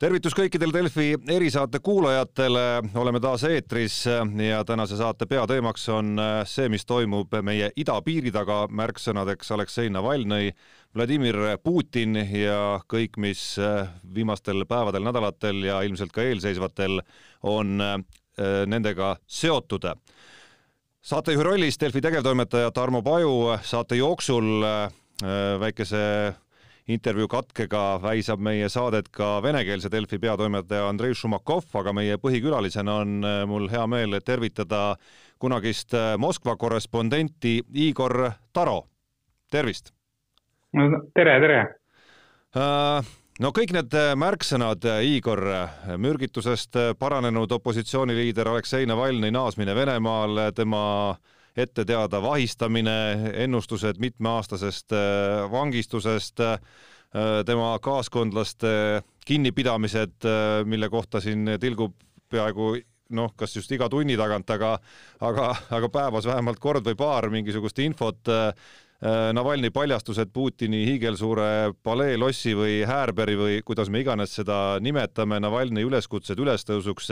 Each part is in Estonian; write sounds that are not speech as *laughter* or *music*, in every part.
tervitus kõikidele Delfi erisaate kuulajatele, oleme taas eetris ja tänase saate peateemaks on see, mis toimub meie idapiiri taga, märksõnadeks Aleksei Navalnõi, Vladimir Putin ja kõik, mis viimastel päevadel, nädalatel ja ilmselt ka eelseisvatel on nendega seotud. saatejuhi rollis Delfi tegevtoimetaja Tarmo Paju saate jooksul väikese intervjuu katkega väisab meie saadet ka venekeelse Delfi peatoimetaja Andrei Šumakov, aga meie põhikülalisena on äh, mul hea meel tervitada kunagist äh, Moskva korrespondenti Igor Taro. tervist! tere, tere! Äh, no kõik need märksõnad, Igor, mürgitusest paranenud opositsiooniliider Aleksei Navalnõi naasmine Venemaal, tema ette teada vahistamine, ennustused mitmeaastasest äh, vangistusest, äh, tema kaaskondlaste kinnipidamised, äh, mille kohta siin tilgub peaaegu noh, kas just iga tunni tagant, aga, aga, aga päevas vähemalt kord või paar mingisugust infot. Navalnõi paljastused Putini hiigelsuure palee lossi või Häärberi või kuidas me iganes seda nimetame, Navalnõi üleskutsed ülestõusuks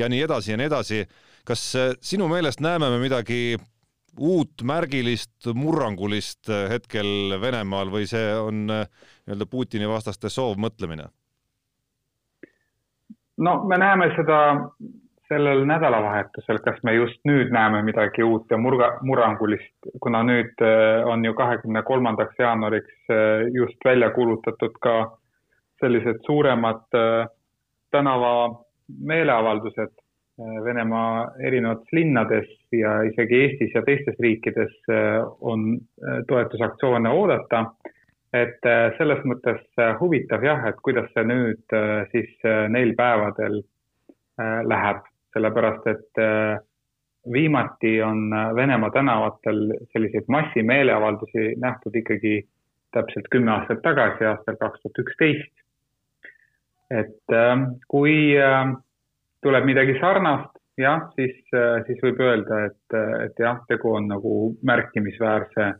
ja nii edasi ja nii edasi. Kas sinu meelest näeme me midagi uut märgilist murrangulist äh, hetkel Venemaal või see on äh, nii-öelda Putini vastaste soovmõtlemine? no me näeme seda sellel nädalavahetusel, kas me just nüüd näeme midagi uut ja murga, murrangulist, kuna nüüd äh, on ju kahekümne kolmandaks jaanuariks just välja kuulutatud ka sellised suuremad tänava meeleavaldused Äh, Venemaa erinevates linnades ja isegi Eestis ja teistes riikides äh, on äh, toetusaktsioone oodata. et selles mõttes huvitav jah, et kuidas see nüüd siis neil päevadel läheb, sellepärast et viimati on Venemaa tänavatel selliseid massimeeleavaldusi nähtud ikkagi täpselt kümme aastat tagasi, aastal kaks tuhat üksteist. et kui tuleb midagi sarnast, jah, siis, äh, siis võib öelda, et, et jah, tegu on nagu märkimisväärse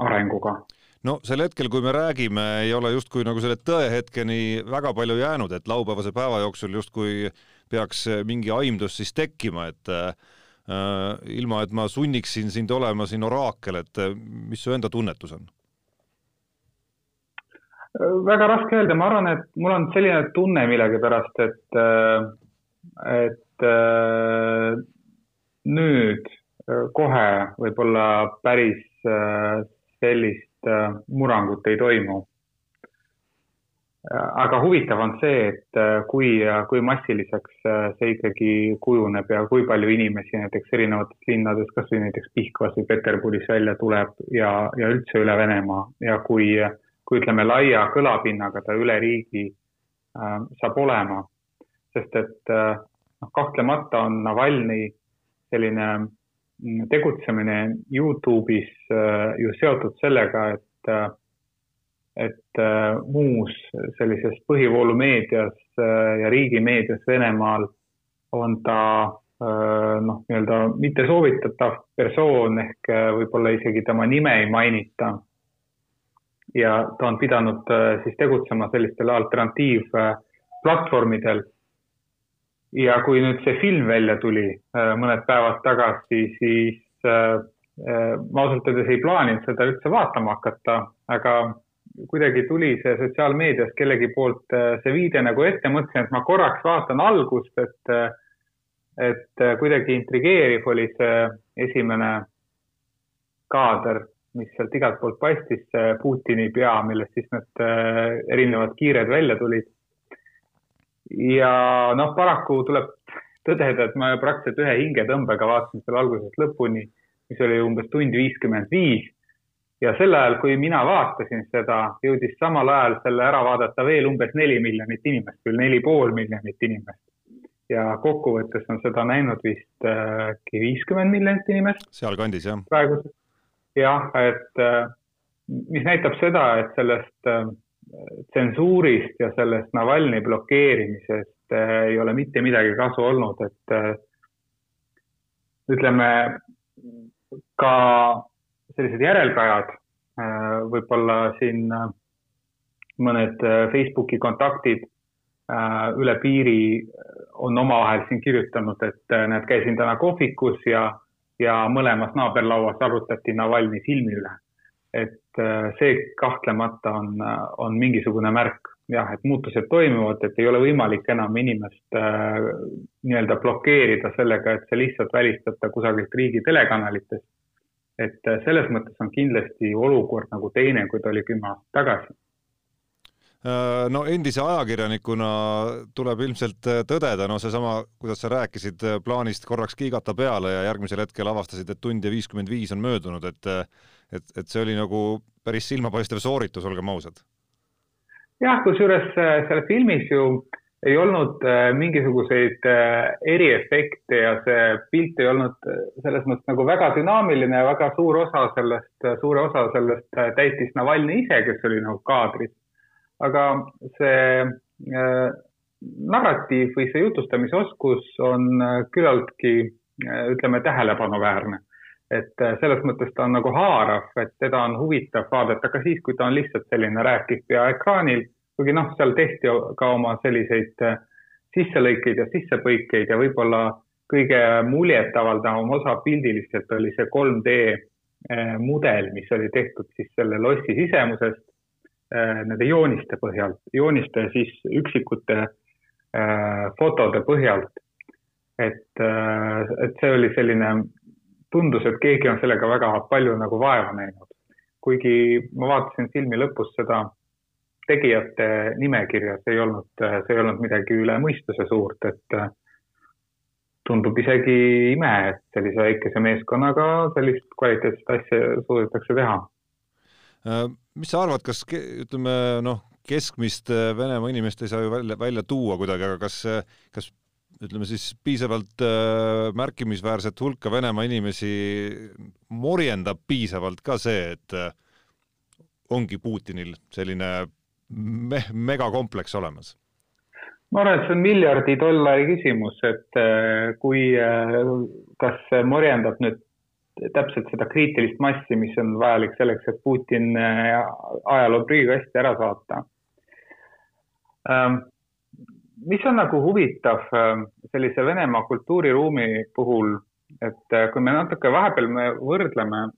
arenguga no sel hetkel, kui me räägime, ei ole justkui nagu selle tõehetkeni väga palju jäänud, et laupäevase päeva jooksul justkui peaks mingi aimdus siis tekkima, et äh, ilma, et ma sunniksin sind olema siin oraakel, et mis su enda tunnetus on? Väga raske öelda, ma arvan, et mul on selline tunne millegipärast, et, äh, et äh, nüüd äh, kohe võib-olla päris sellist murrangut ei toimu. aga huvitav on see, et kui, kui massiliseks see ikkagi kujuneb ja kui palju inimesi näiteks erinevates linnades, kasvõi näiteks Pihkvas või Peterburis välja tuleb ja, ja üldse üle Venemaa ja kui äh, kui ütleme, laia kõlapinnaga ta üle riigi äh, saab olema. sest et äh, noh, kahtlemata on Navalnõi selline mm, tegutsemine Youtube'is äh, ju seotud sellega, et äh, et äh, muus sellises põhivoolumeedias äh, ja riigimeedias Venemaal on ta äh, noh, nii-öelda mitte soovitatav persoon ehk võib-olla isegi tema nime ei mainita ja ta on pidanud äh, siis tegutsema sellistel alternatiivplatvormidel. ja kui nüüd see film välja tuli äh, mõned päevad tagasi, siis äh, ma ausalt öeldes ei plaaninud seda üldse vaatama hakata, aga kuidagi tuli see sotsiaalmeedias kellegi poolt see viide nagu ette, mõtlesin, et ma korraks vaatan algust, et, et kuidagi intrigeeriv oli see esimene kaader mis sealt igalt poolt paistis, see Putini pea, millest siis need äh, erinevad kiired välja tulid. ja noh, paraku tuleb tõdeda, et ma praktiliselt ühe hingetõmbega vaatasin selle algusest lõpuni, mis oli umbes tund viiskümmend viis. ja sel ajal, kui mina vaatasin seda, jõudis samal ajal selle ära vaadata veel umbes neli miljonit inimest, küll neli pool miljonit inimest. ja kokkuvõttes on seda näinud vist äkki äh, viiskümmend miljonit inimest. sealkandis, jah. praeguseks jah, et äh, mis näitab seda, et sellest äh, tsensuurist ja sellest Navalnõi blokeerimisest äh, ei ole mitte midagi kasu olnud, et ütleme ka sellised järelkajad võib-olla siin mõned Facebooki kontaktid üle piiri on omavahel siin kirjutanud, et näed, käisin täna kohvikus ja, ja mõlemas naaberlauas arutati Navalnõi filmi üle. et see kahtlemata on, on mingisugune märk jah, et muutused toimuvad, et ei ole võimalik enam inimest äh, nii-öelda blokeerida sellega, et see lihtsalt välistada kusagilt riigi telekanalitest. et äh, selles mõttes on kindlasti olukord nagu teine, kui ta oli kümme aastat tagasi äh, no endise ajakirjanikuna tuleb ilmselt äh, tõdeda, no seesama, kuidas sa rääkisid plaanist korraks kiigata peale ja järgmisel hetkel avastasid, et tund ja viiskümmend viis on möödunud, et et, et see oli nagu päris silmapaistev sooritus, olgem ausad jah, kusjuures äh, selles filmis ju ei olnud äh, mingisuguseid äh, eriefekte ja see pilt ei olnud selles mõttes nagu väga dünaamiline ja väga suur osa sellest, suure osa sellest täitis Navalnõi ise, kes oli nagu kaadris. Aga see äh, narratiiv või see jutustamisoskus on küllaltki, ütleme, tähelepanuväärne. Et äh, selles mõttes ta on nagu haarav, et teda on huvitav vaadata ka siis, kui ta on lihtsalt selline rääkiv pea ekraanil, kuigi noh, seal tehti ka oma selliseid äh, sisselõikeid ja sissepõikeid ja võib-olla kõige muljetavaldavam osa pildiliselt oli see 3D äh, mudel, mis oli tehtud siis selle lossi sisemusest nende jooniste põhjalt, jooniste siis üksikute fotode põhjalt. et, et see oli selline tundus, et keegi on sellega väga palju nagu vaeva näinud. kuigi ma vaatasin filmi lõpus seda tegijate nimekirja, see ei olnud, see ei olnud midagi üle mõistuse suurt, et tundub isegi ime, et sellise väikese meeskonnaga sellist kvaliteetset asja suudetakse teha. Mis sa arvad, kas ütleme noh, keskmist Venemaa inimest ei saa ju välja, välja tuua kuidagi, aga kas, kas ütleme siis piisavalt äh, märkimisväärset hulka Venemaa inimesi morjendab piisavalt ka see, et äh, ongi Putinil selline me megakompleks olemas? ma arvan, et see on miljardi dollari küsimus, et äh, kui äh,, kas morjendab nüüd täpselt seda kriitilist massi, mis on vajalik selleks, et Putin äh, ajaloo prügikasti ära saata. Ähm, mis on nagu huvitav ähm, sellise Venemaa kultuuriruumi puhul, et äh, kui me natuke vahepeal me võrdleme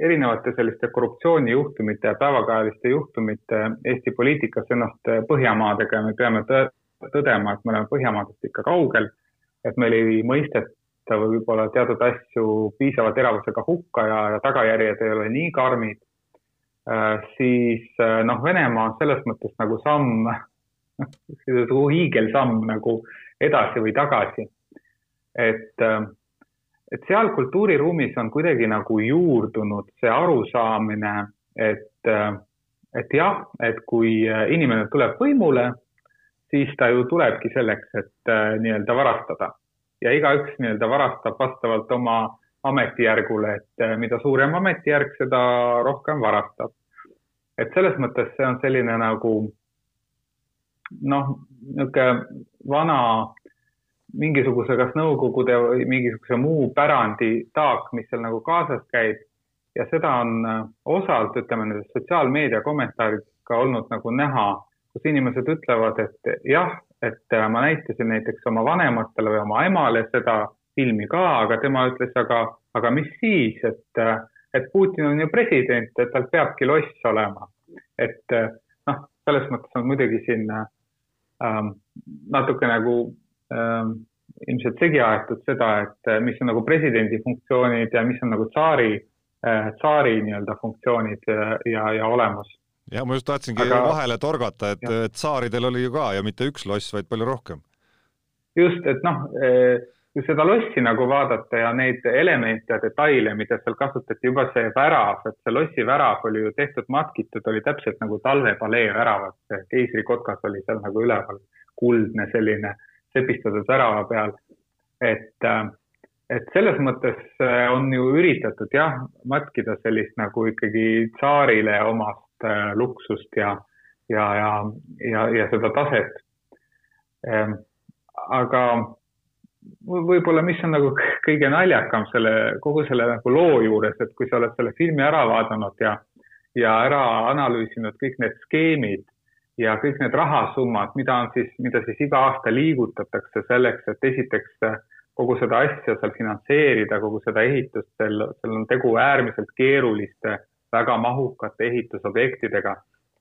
erinevate selliste korruptsioonijuhtumite ja päevakajaliste juhtumite Eesti poliitikas ennast äh, Põhjamaadega ja me peame tõdema, et me oleme Põhjamaadest ikka kaugel, et meil ei mõisteta võib-olla teatud asju piisava teravusega hukka ja, ja tagajärjed ei ole nii karmid, äh, siis noh, Venemaa on selles mõttes nagu samm *laughs* nagu hiigelsamm nagu edasi või tagasi. et, äh, et seal kultuuriruumis on kuidagi nagu juurdunud see arusaamine, et, äh, et jah, et kui äh, inimene tuleb võimule, siis ta ju tulebki selleks, et nii-öelda varastada ja igaüks nii-öelda varastab vastavalt oma ametijärgule, et mida suurem ametijärg, seda rohkem varastab. et selles mõttes see on selline nagu noh, niisugune vana mingisuguse kas Nõukogude või mingisuguse muu pärandi taak, mis seal nagu kaasas käib ja seda on äh, osalt, ütleme nendes sotsiaalmeedia kommentaarides ka olnud nagu näha, kus inimesed ütlevad, et jah, et äh, ma näitasin näiteks oma vanematele või oma emale seda filmi ka, aga tema ütles, aga, aga mis siis, et, äh, et Putin on ju president, et tal peabki loss olema. et noh, selles mõttes on muidugi siin äh, ähm, natuke nagu ähm, ilmselt segi aetud seda, et äh, mis on nagu presidendi funktsioonid ja mis on nagu tsaari äh,, tsaari nii-öelda funktsioonid ja, äh, ja, ja olemus. Ja ma just tahtsingi Aga... vahele torgata, et tsaaridel oli ju ka ja mitte üks loss, vaid palju rohkem. just, et noh äh, kui seda lossi nagu vaadata ja neid elemente ja detaile, mida seal kasutati, juba see värav, et see lossi värav oli ju tehtud, matkitud, oli täpselt nagu talvepalee väravad, see keisrikotkas oli seal nagu üleval, kuldne selline sepistatud värava peal. et, äh, et selles mõttes äh, on ju üritatud jah, matkida sellist nagu ikkagi tsaarile omast luksust ja, ja, ja, ja, ja seda taset. Ähm, aga võib-olla, mis on nagu *laughs* kõige naljakam selle, kogu selle nagu loo juures, et kui sa oled selle filmi ära vaadanud ja, ja ära analüüsinud kõik need skeemid, ja kõik need rahasummad, mida on siis, mida siis iga aasta liigutatakse selleks, et esiteks kogu seda asja seal finantseerida, kogu seda ehitust, seal, seal on tegu äärmiselt keeruliste, väga mahukate ehitusobjektidega.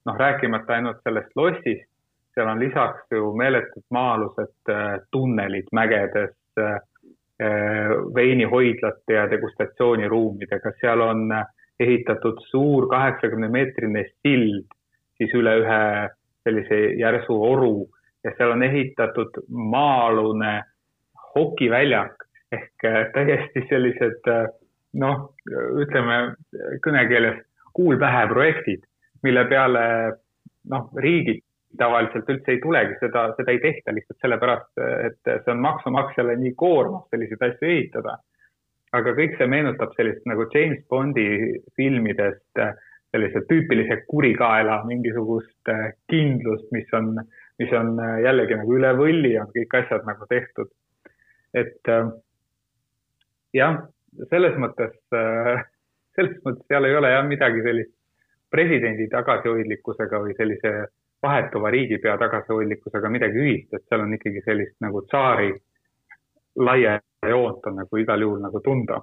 noh, rääkimata ainult sellest lossist, seal on lisaks ju meeletud maa-alused tunnelid mägedes, veinihoidlate ja degustatsiooniruumidega, seal on ehitatud suur kaheksakümne meetrine sild siis üle ühe sellise järsu oru ja seal on ehitatud maa-alune hokiväljak ehk äh, täiesti sellised äh, noh, ütleme kõnekeeles kuulpähe projektid, mille peale noh, riigid tavaliselt üldse ei tulegi, seda, seda ei tehta lihtsalt sellepärast, et see on maksumaksjale nii koormav selliseid asju ehitada. aga kõik see meenutab sellist nagu James Bondi filmidest äh, sellise tüüpilise kurikaela mingisugust äh, kindlust, mis on, mis on äh, jällegi nagu üle võlli, on kõik asjad nagu tehtud. et jah, selles mõttes, *laughs* selles mõttes seal ei ole jah midagi sellist presidendi tagasihoidlikkusega või sellise vahetuva riigipea tagasihoidlikkusega midagi ühist, et seal on ikkagi sellist nagu tsaari laia joont on nagu igal juhul nagu tunda.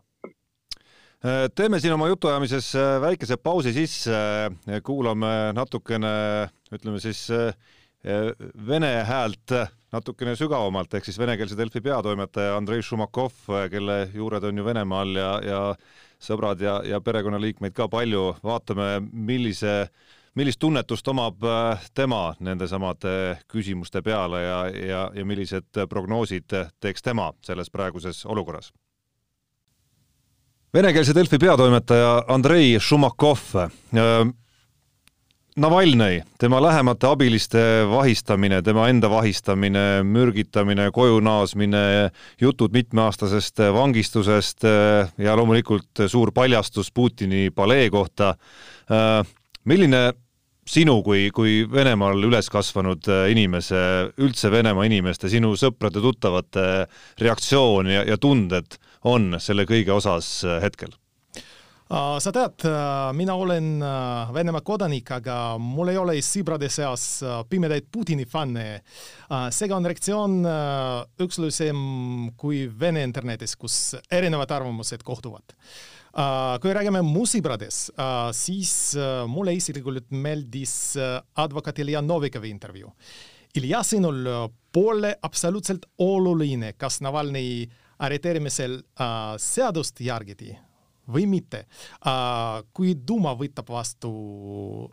Äh, teeme siin oma jutuajamises äh, väikese pausi sisse, äh, kuulame natukene, ütleme siis vene häält natukene sügavamalt, ehk siis venekeelse Delfi peatoimetaja Andrei Šumakov, kelle juured on ju Venemaal ja, ja sõbrad ja, ja perekonnaliikmeid ka palju, vaatame, millise, millist tunnetust omab tema nendesamade küsimuste peale ja, ja, ja millised prognoosid teeks tema selles praeguses olukorras venekeelse Delfi peatoimetaja Andrei Šumakov. Navalnõi, tema lähemate abiliste vahistamine, tema enda vahistamine, mürgitamine, koju naasmine, jutud mitmeaastasest vangistusest äh, ja loomulikult suur paljastus Putini palee kohta. Äh, milline sinu kui, kui Venemaal üles kasvanud inimese, üldse Venemaa inimeste, sinu sõprade-tuttavate reaktsioon ja, ja tunded on selle kõige osas hetkel? Uh, sa tead, uh, mina olen uh, Venemaa kodanik, aga mul ei ole sõprade seas pimedaid Putini fänne. seega on reaktsioon üksteisem kui Vene internetis, kus erinevad arvamused kohtuvad. kui räägime mu sõpradest, siis mulle isiklikult meeldis advokaat Ilja Novikovi intervjuu. Ilja sõnul pole absoluutselt oluline, kas Navalnõi arreteerimisel seadust järgiti või mitte. Kui Duma võtab vastu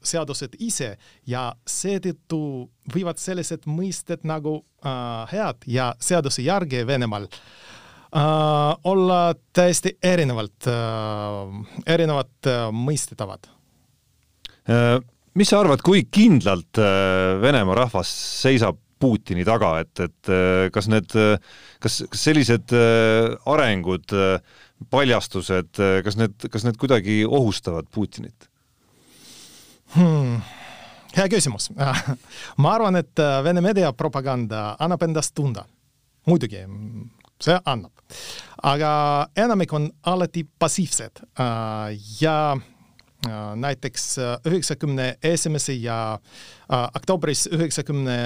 seadused ise ja seetõttu võivad sellised mõisted nagu head ja seaduse järgi Venemaal olla täiesti erinevalt erinevad mõistetavad. Mis sa arvad, kui kindlalt Venemaa rahvas seisab Putini taga, et, et kas need, kas, kas sellised arengud, paljastused, kas need, kas need kuidagi ohustavad Putinit hmm.? hea küsimus *laughs* ma arvan, et Vene meediapropaganda annab endast tunda. muidugi, see annab. aga enamik on alati passiivsed ja Äh, näiteks äh, üheksakümne esimese ja äh, oktoobris üheksakümne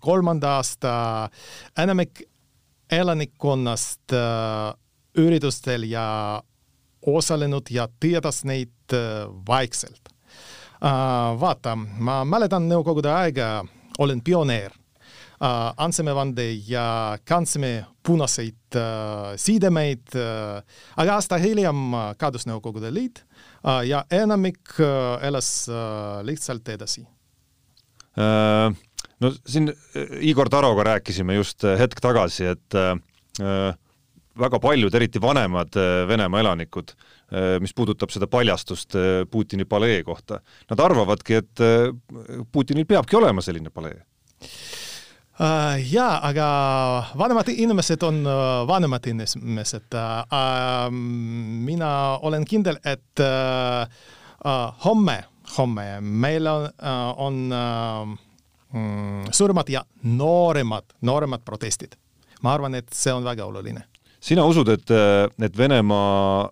kolmanda aasta enamik elanikkonnast üritustel ja osalenud ja teadas neid vaikselt. vaata, ma mäletan Nõukogude aega, olen pioneer. andsime vande ja kandsime punaseid sidemeid, aga aasta hiljem kadus Nõukogude Liit ja enamik elas lihtsalt edasi. no siin Igor Taroga rääkisime just hetk tagasi, et väga paljud, eriti vanemad Venemaa elanikud, mis puudutab seda paljastust Putini palee kohta, nad arvavadki, et Putinil peabki olema selline palee jaa, aga vanemad inimesed on vanemad inimesed mina olen kindel, et homme, homme meil on on uh, suuremad ja nooremad, nooremad protestid. ma arvan, et see on väga oluline. Sina usud, et, et Venemaa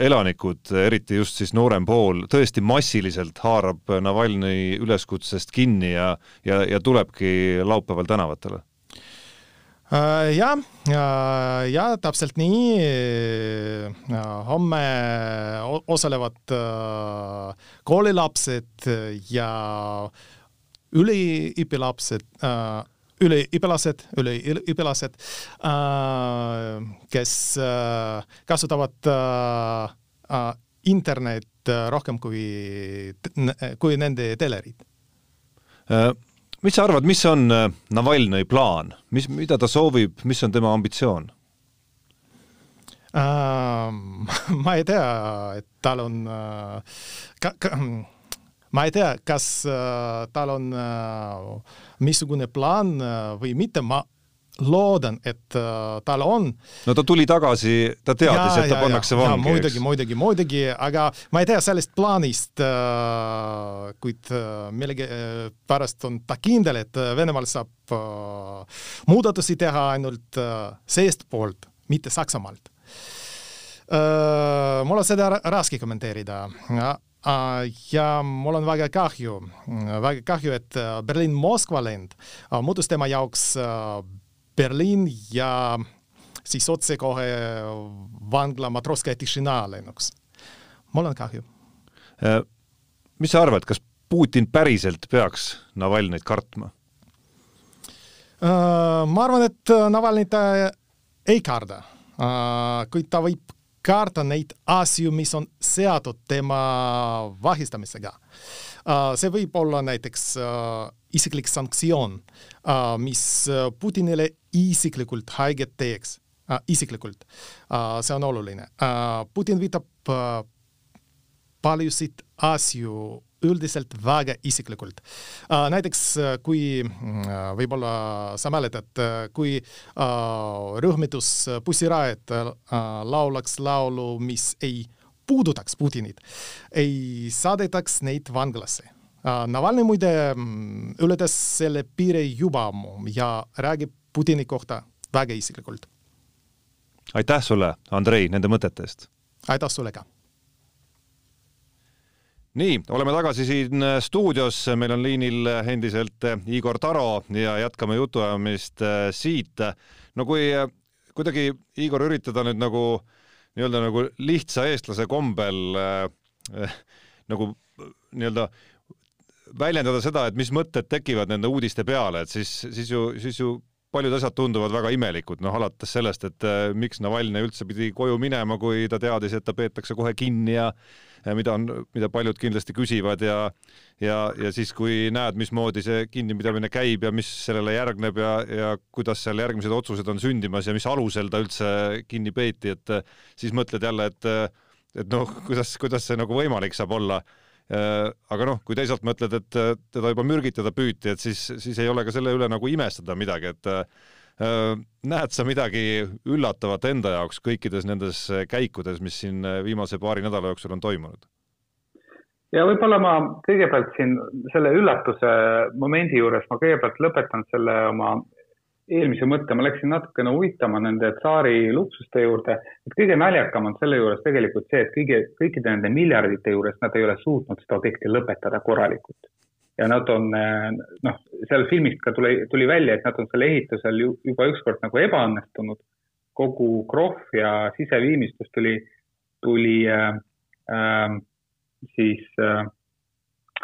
elanikud, eriti just siis noorem pool, tõesti massiliselt haarab Navalnõi üleskutsest kinni ja, ja, ja tulebki laupäeval tänavatele? jah, ja täpselt nii. homme osalevad koolilapsed ja üliõpilapsed üliõpilased, üliõpilased, kes kasutavad internet rohkem kui, kui nende telerid. mis sa arvad, mis on Navalnõi plaan, mis, mida ta soovib, mis on tema ambitsioon? *laughs* ma ei tea, et tal on ka, ka, ma ei tea, kas äh, tal on äh, missugune plaan äh, või mitte, ma loodan, et äh, tal on. no ta tuli tagasi, ta teadis, et ta ja, pannakse vangi. muidugi, muidugi, muidugi, aga ma ei tea sellest plaanist äh,, kuid äh, millegipärast on ta kindel, et äh, Venemaal saab äh, muudatusi teha ainult äh, seestpoolt, mitte Saksamaalt äh,. mul on seda raske kommenteerida ja mul on väga kahju, väga kahju, et äh, Berliin-Moskva lend äh, muutus tema jaoks äh, Berliin ja siis otsekohe vangla Matroska ja Tišina lennuks. mul on kahju. mis sa arvad, kas Putin päriselt peaks Navalnõit kartma? ma arvan, et Navalnõi ta ei karda, kuid ta võib karta neid asju, mis on seotud tema vahistamisega. Uh, see võib olla näiteks uh, isiklik sanktsioon, uh, mis Putinile isiklikult haiget teeks, isiklikult. see on oluline. Putin võtab paljusid asju üldiselt väga isiklikult. Äh, näiteks äh, kui äh, võib-olla sa mäletad, kui rühmitus Bussirajat laulaks laulu, mis ei puudutaks Putinit, ei saadetaks neid vanglasse. Navalnõi muide mm, ületas selle piiri juba ammu ja räägib Putini kohta väga isiklikult. aitäh sulle, Andrei, nende mõtete eest! aitäh sulle ka! Nii, oleme tagasi siin äh, stuudios, meil on liinil äh, endiselt äh, Igor Taro ja jätkame jutuajamist siit. no kui kuidagi, Igor, üritada nüüd nagu nii-öelda nagu lihtsa eestlase kombel äh, nagu nii-öelda väljendada seda, et mis mõtted tekivad nende uudiste peale, et siis, siis ju, siis ju paljud asjad tunduvad väga imelikud, noh alates sellest, et äh, miks Navalnõi üldse pidi koju minema, kui ta teadis, et ta peetakse kohe kinni ja mida on, mida paljud kindlasti küsivad ja ja, ja siis, kui näed, mismoodi see kinnipidamine käib ja mis sellele järgneb ja, ja kuidas seal järgmised otsused on sündimas ja mis alusel ta üldse kinni peeti, et siis mõtled jälle, et et noh, kuidas, kuidas see nagu võimalik saab olla. Äh, aga noh, kui teisalt mõtled, et äh, teda juba mürgitada püüti, et siis, siis ei ole ka selle üle nagu imestada midagi, et äh, näed sa midagi üllatavat enda jaoks kõikides nendes käikudes, mis siin viimase paari nädala jooksul on toimunud? ja võib-olla ma kõigepealt siin selle üllatuse momendi juures ma kõigepealt lõpetan selle oma eelmise mõtte, ma läksin natukene uitama nende tsaari luksuste juurde, et kõige naljakam on selle juures tegelikult see, et kõige, kõikide nende miljardite juures nad ei ole suutnud seda objekti lõpetada korralikult. ja nad on, noh, seal filmist ka tuli, tuli välja, et nad on selle ehitusel ju, juba ükskord nagu ebaõnnestunud. kogu krohv ja siseviimistlus tuli, tuli äh, äh, siis äh,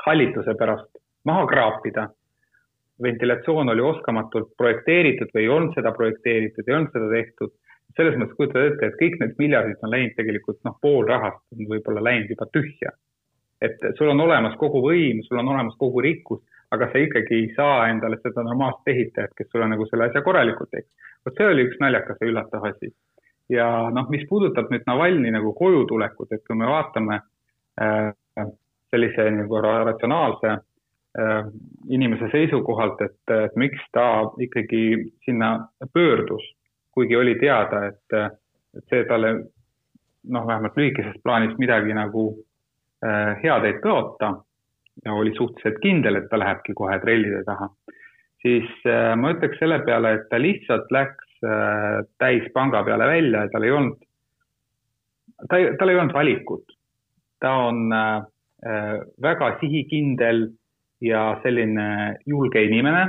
hallituse pärast maha kraapida ventilatsioon oli oskamatult projekteeritud või ei olnud seda projekteeritud, ei olnud seda tehtud. selles mõttes kujutad ette, et kõik need miljardid on läinud tegelikult noh, pool rahast on võib-olla läinud juba tühja. et sul on olemas kogu võim, sul on olemas kogu rikkus, aga sa ikkagi ei saa endale seda normaalset ehitajat, kes sulle nagu selle asja korralikult teeks. vot see oli üks naljakas ja üllatav asi. ja noh, mis puudutab nüüd Navalnõi nagu koju tulekut, et kui me vaatame äh, sellise nagu ratsionaalse Äh, inimese seisukohalt, et, et miks ta ikkagi sinna pöördus, kuigi oli teada, et, et see talle noh, vähemalt lühikeses plaanis midagi nagu äh, head ei tõota ja oli suhteliselt kindel, et ta lähebki kohe trellide taha, siis äh, ma ütleks selle peale, et ta lihtsalt läks äh, täis panga peale välja ja tal ei olnud ta tal ei olnud valikut. ta on äh, väga sihikindel ja selline julge inimene.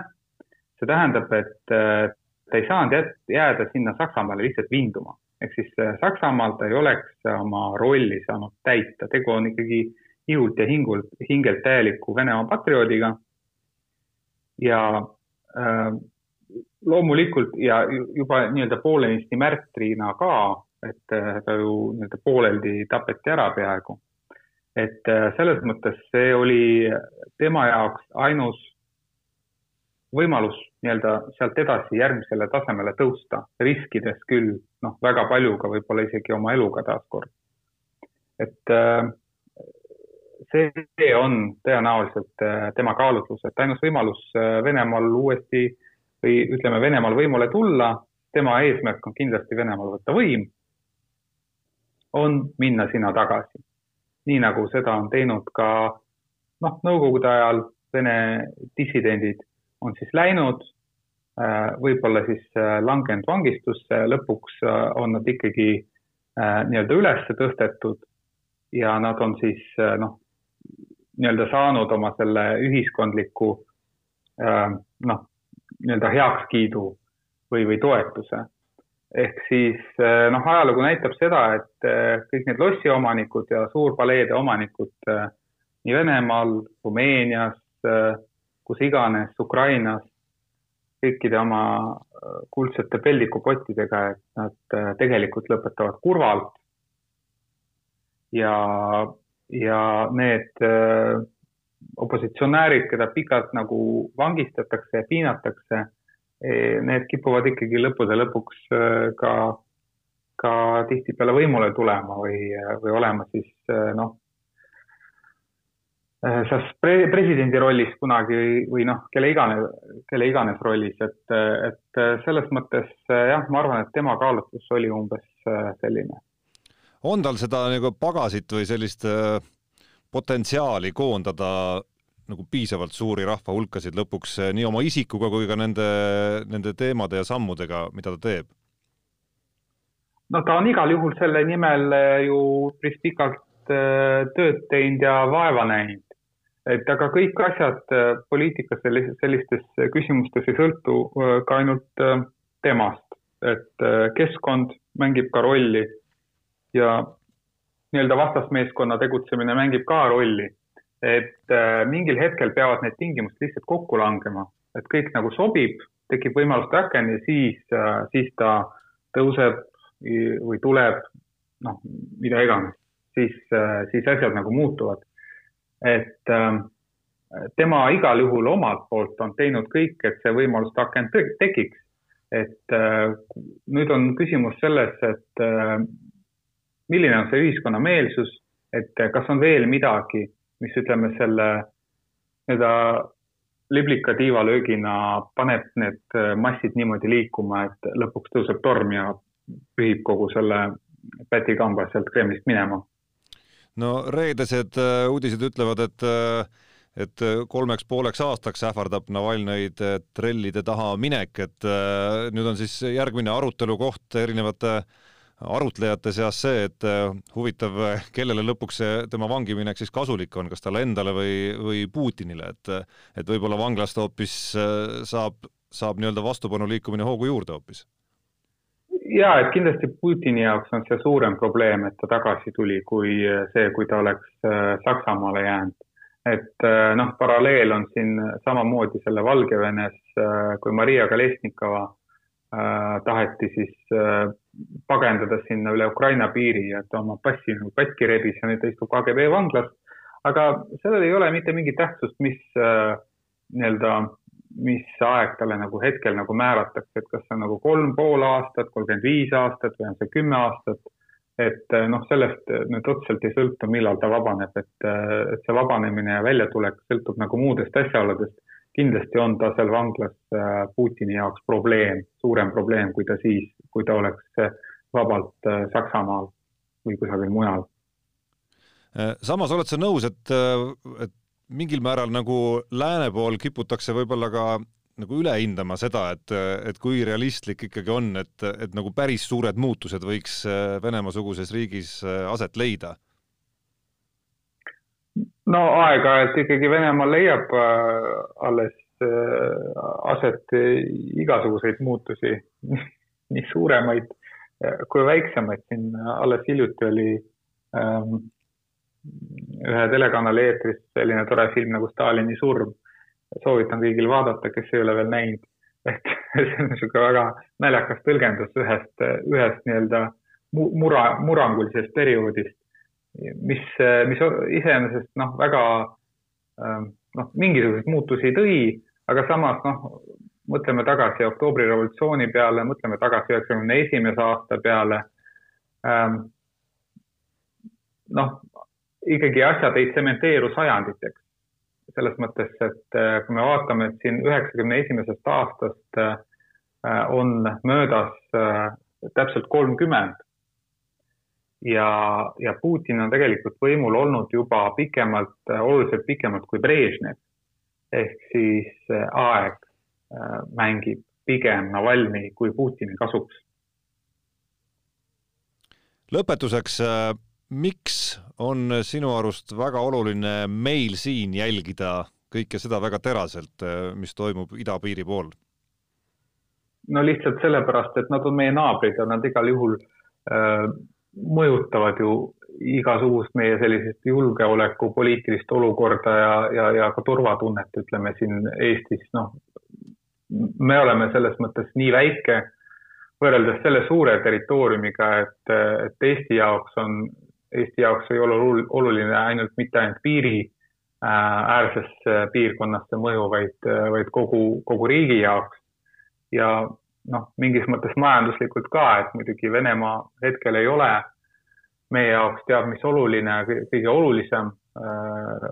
see tähendab, et äh, ta ei saanud jääda sinna Saksamaale lihtsalt vinduma. ehk siis äh, Saksamaal ta ei oleks oma rolli saanud täita, tegu on ikkagi ihult ja hingult, hingelt täieliku Venemaa patrioodiga. ja äh, loomulikult ja juba nii-öelda poolenisti märtrina ka, et äh, ta ju nii-öelda pooleldi tapeti ära peaaegu. Et äh, selles mõttes see oli tema jaoks ainus võimalus nii-öelda sealt edasi järgmisele tasemele tõusta, riskides küll noh, väga paljuga, võib-olla isegi oma eluga taaskord. et äh, see on tõenäoliselt tema kaalutlus, et ainus võimalus Venemaal uuesti või ütleme, Venemaal võimule tulla, tema eesmärk on kindlasti Venemaal võtta võim, on minna sinna tagasi. Nii nagu seda on teinud ka noh, nõukogude ajal Vene dissidendid on siis läinud, äh, võib-olla siis äh, langenud vangistusse, lõpuks äh, on nad ikkagi nii-öelda üles tõstetud ja nad on siis noh, nii-öelda saanud oma selle ühiskondliku noh, nii-öelda heakskiidu või, või toetuse. Ehk siis eh, noh, ajalugu näitab seda, et eh, kõik need lossiomanikud ja suurpaleede omanikud eh, nii Venemaal, Rumeenias, kus iganes, Ukrainas, kõikide oma kuldsete peldikupottidega, et nad tegelikult lõpetavad kurvalt. ja, ja need opositsionäärid, keda pikalt nagu vangistatakse ja piinatakse, need kipuvad ikkagi lõppude lõpuks e, ka, ka tihtipeale võimule tulema või, või olema siis e, noh, selles pre-, presidendi rollis kunagi või, noh, kelle iganes, kelle iganes rollis, et, et selles mõttes jah, ma arvan, et tema kaalutlus oli umbes selline. on tal seda nagu pagasit või sellist äh potentsiaali koondada nagu piisavalt suuri rahvahulkasid lõpuks eh, nii oma isikuga kui ka nende, nende teemade ja sammudega, mida ta teeb? no ta on igal juhul selle nimel eh, ju päris pikalt eh, tööd teinud ja vaeva näinud. et aga kõik asjad poliitikas sellistes küsimustes ei sõltu ka ainult temast, et keskkond mängib ka rolli ja nii-öelda vastasmeeskonna tegutsemine mängib ka rolli. Et äh, mingil hetkel peavad need tingimused lihtsalt kokku langema, et kõik nagu sobib, tekib võimalus rakend ja siis äh,, siis ta tõuseb või tuleb, noh, mida iganes, siis äh,, siis asjad nagu muutuvad. et tema igal juhul omalt poolt on teinud kõik, et see võimalus rakend tekiks. et nüüd on küsimus selles, et milline on see ühiskonna meelsus, et kas on veel midagi, mis ütleme selle nii-öelda liblika tiivalöögina paneb need massid niimoodi liikuma, et lõpuks tõuseb torm ja pühib kogu selle pätikamba sealt Kremlist minema. no reedesed äh, uudised ütlevad, et äh, et kolmeks pooleks aastaks ähvardab Navalnõid trellide taha minek, et äh, nüüd on siis järgmine arutelu koht erinevate äh, arutlejate seas see, et äh, huvitav, kellele lõpuks see tema vangiminek siis kasulik on, kas talle endale või, või Putinile, et et võib-olla vanglast hoopis äh, saab, saab nii-öelda vastupanu liikumine hoogu juurde hoopis? ja et kindlasti Putini jaoks on see suurem probleem, et ta tagasi tuli, kui see, kui ta oleks äh, Saksamaale jäänud. et noh, paralleel on siin samamoodi selle Valgevenes, kui Maria Kalesnikova äh, taheti siis äh, pagendada sinna üle Ukraina piiri ta oma passi nagu katki rebis ja nüüd ta istub KGB vanglas. aga sellel ei ole mitte mingit tähtsust, mis äh, nii-öelda, mis aeg talle nagu hetkel nagu määratakse, et kas see on nagu kolm pool aastat, kolmkümmend viis aastat või on see kümme aastat. et äh, noh, sellest nüüd otseselt ei sõltu, millal ta vabaneb, et, äh, et see vabanemine ja väljatulek sõltub nagu muudest asjaoludest kindlasti on ta seal vanglas äh, Putini jaoks probleem, suurem probleem, kui ta siis, kui ta oleks äh, vabalt äh, Saksamaal või kusagil mujal. samas oled sa nõus, et, et mingil määral nagu lääne pool kiputakse võib-olla ka nagu üle hindama seda, et, et kui realistlik ikkagi on, et, et nagu päris suured muutused võiks Venemaa-suguses riigis aset leida? no aeg-ajalt ikkagi Venemaal leiab alles aset igasuguseid muutusi, *laughs* nii suuremaid kui väiksemaid, siin alles hiljuti oli ähm, ühe telekanali eetris selline tore film nagu Stalini surm. soovitan kõigil vaadata, kes ei ole veel näinud. et *laughs* see on niisugune väga naljakas tõlgendus ühest, ühest nii-öelda mura, murrangulisest perioodist, mis, mis iseenesest noh, väga ähm, noh, mingisuguseid muutusi tõi, aga samas noh, mõtleme tagasi oktoobri revolutsiooni peale, mõtleme tagasi üheksakümne esimese aasta peale ähm,. noh, ikkagi asjad ei tsementeeru sajanditeks. selles mõttes, et äh, kui me vaatame, et siin üheksakümne esimesest aastast äh, on möödas äh, täpselt kolmkümmend ja, ja Putin on tegelikult võimul olnud juba pikemalt, oluliselt pikemalt kui Brežnev. ehk siis aeg Äh, mängib pigem Navalnõi kui Putini kasuks. lõpetuseks, äh, miks on sinu arust väga oluline meil siin jälgida kõike seda väga teraselt, äh, mis toimub idapiiri pool? no lihtsalt sellepärast, et nad on meie naabrid ja nad igal juhul äh, mõjutavad ju igasugust meie sellisest julgeoleku poliitilist olukorda ja, ja, ja ka turvatunnet, ütleme siin Eestis, noh, me oleme selles mõttes nii väike võrreldes selle suure territooriumiga, et, et Eesti jaoks on, Eesti jaoks ei ole oluline ainult mitte ainult piiri äh, äärses piirkonnas see mõju, vaid, vaid kogu, kogu riigi jaoks. ja noh, mingis mõttes majanduslikult ka, et muidugi Venemaa hetkel ei ole meie jaoks teab mis oluline, kõige olulisem äh,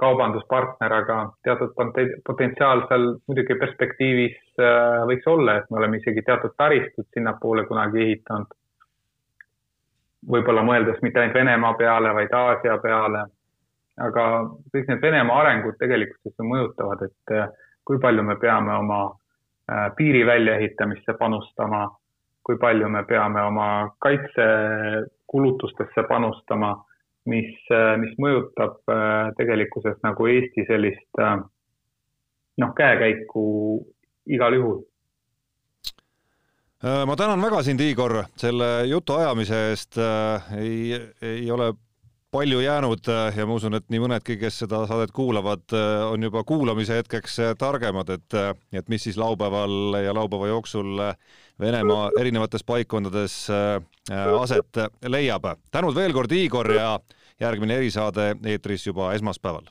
kaubanduspartner, aga teatud potentsiaal seal muidugi perspektiivis äh, võiks olla, et me oleme isegi teatud taristut sinnapoole kunagi ehitanud. võib-olla mõeldes mitte ainult Venemaa peale, vaid Aasia peale. aga kõik need Venemaa arengud tegelikkuses mõjutavad, et äh, kui palju me peame oma äh, piiri väljaehitamisse panustama, kui palju me peame oma kaitsekulutustesse panustama mis, äh, mis mõjutab äh, tegelikkuses nagu Eesti sellist äh, noh, käekäiku igal juhul. ma tänan väga sind, Igor, selle jutuajamise eest. ei, ei ole palju jäänud ja ma usun, et nii mõnedki, kes seda saadet kuulavad, on juba kuulamise hetkeks targemad, et, et mis siis laupäeval ja laupäeva jooksul Venemaa erinevates paikkondades aset leiab. tänud veel kord, Igor ja järgmine erisaade eetris juba esmaspäeval